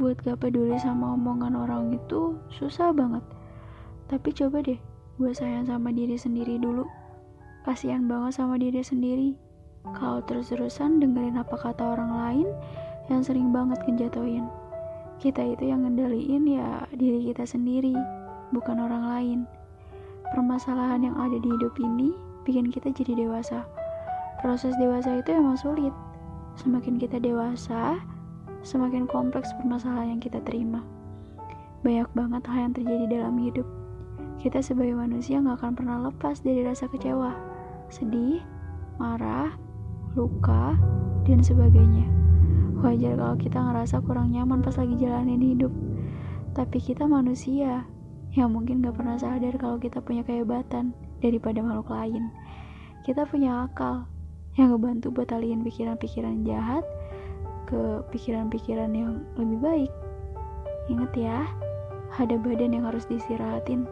buat gak peduli sama omongan orang itu susah banget. Tapi coba deh, gue sayang sama diri sendiri dulu. Kasihan banget sama diri sendiri. Kalau terus-terusan dengerin apa kata orang lain yang sering banget ngejatuhin. Kita itu yang ngendaliin ya diri kita sendiri, bukan orang lain. Permasalahan yang ada di hidup ini bikin kita jadi dewasa. Proses dewasa itu emang sulit. Semakin kita dewasa, semakin kompleks permasalahan yang kita terima. Banyak banget hal yang terjadi dalam hidup. Kita sebagai manusia gak akan pernah lepas dari rasa kecewa, sedih, marah, luka, dan sebagainya. Wajar kalau kita ngerasa kurang nyaman pas lagi jalanin hidup. Tapi kita manusia yang mungkin gak pernah sadar kalau kita punya kehebatan daripada makhluk lain. Kita punya akal yang ngebantu buat pikiran-pikiran jahat ke pikiran-pikiran yang lebih baik. Ingat ya, ada badan yang harus disirahatin.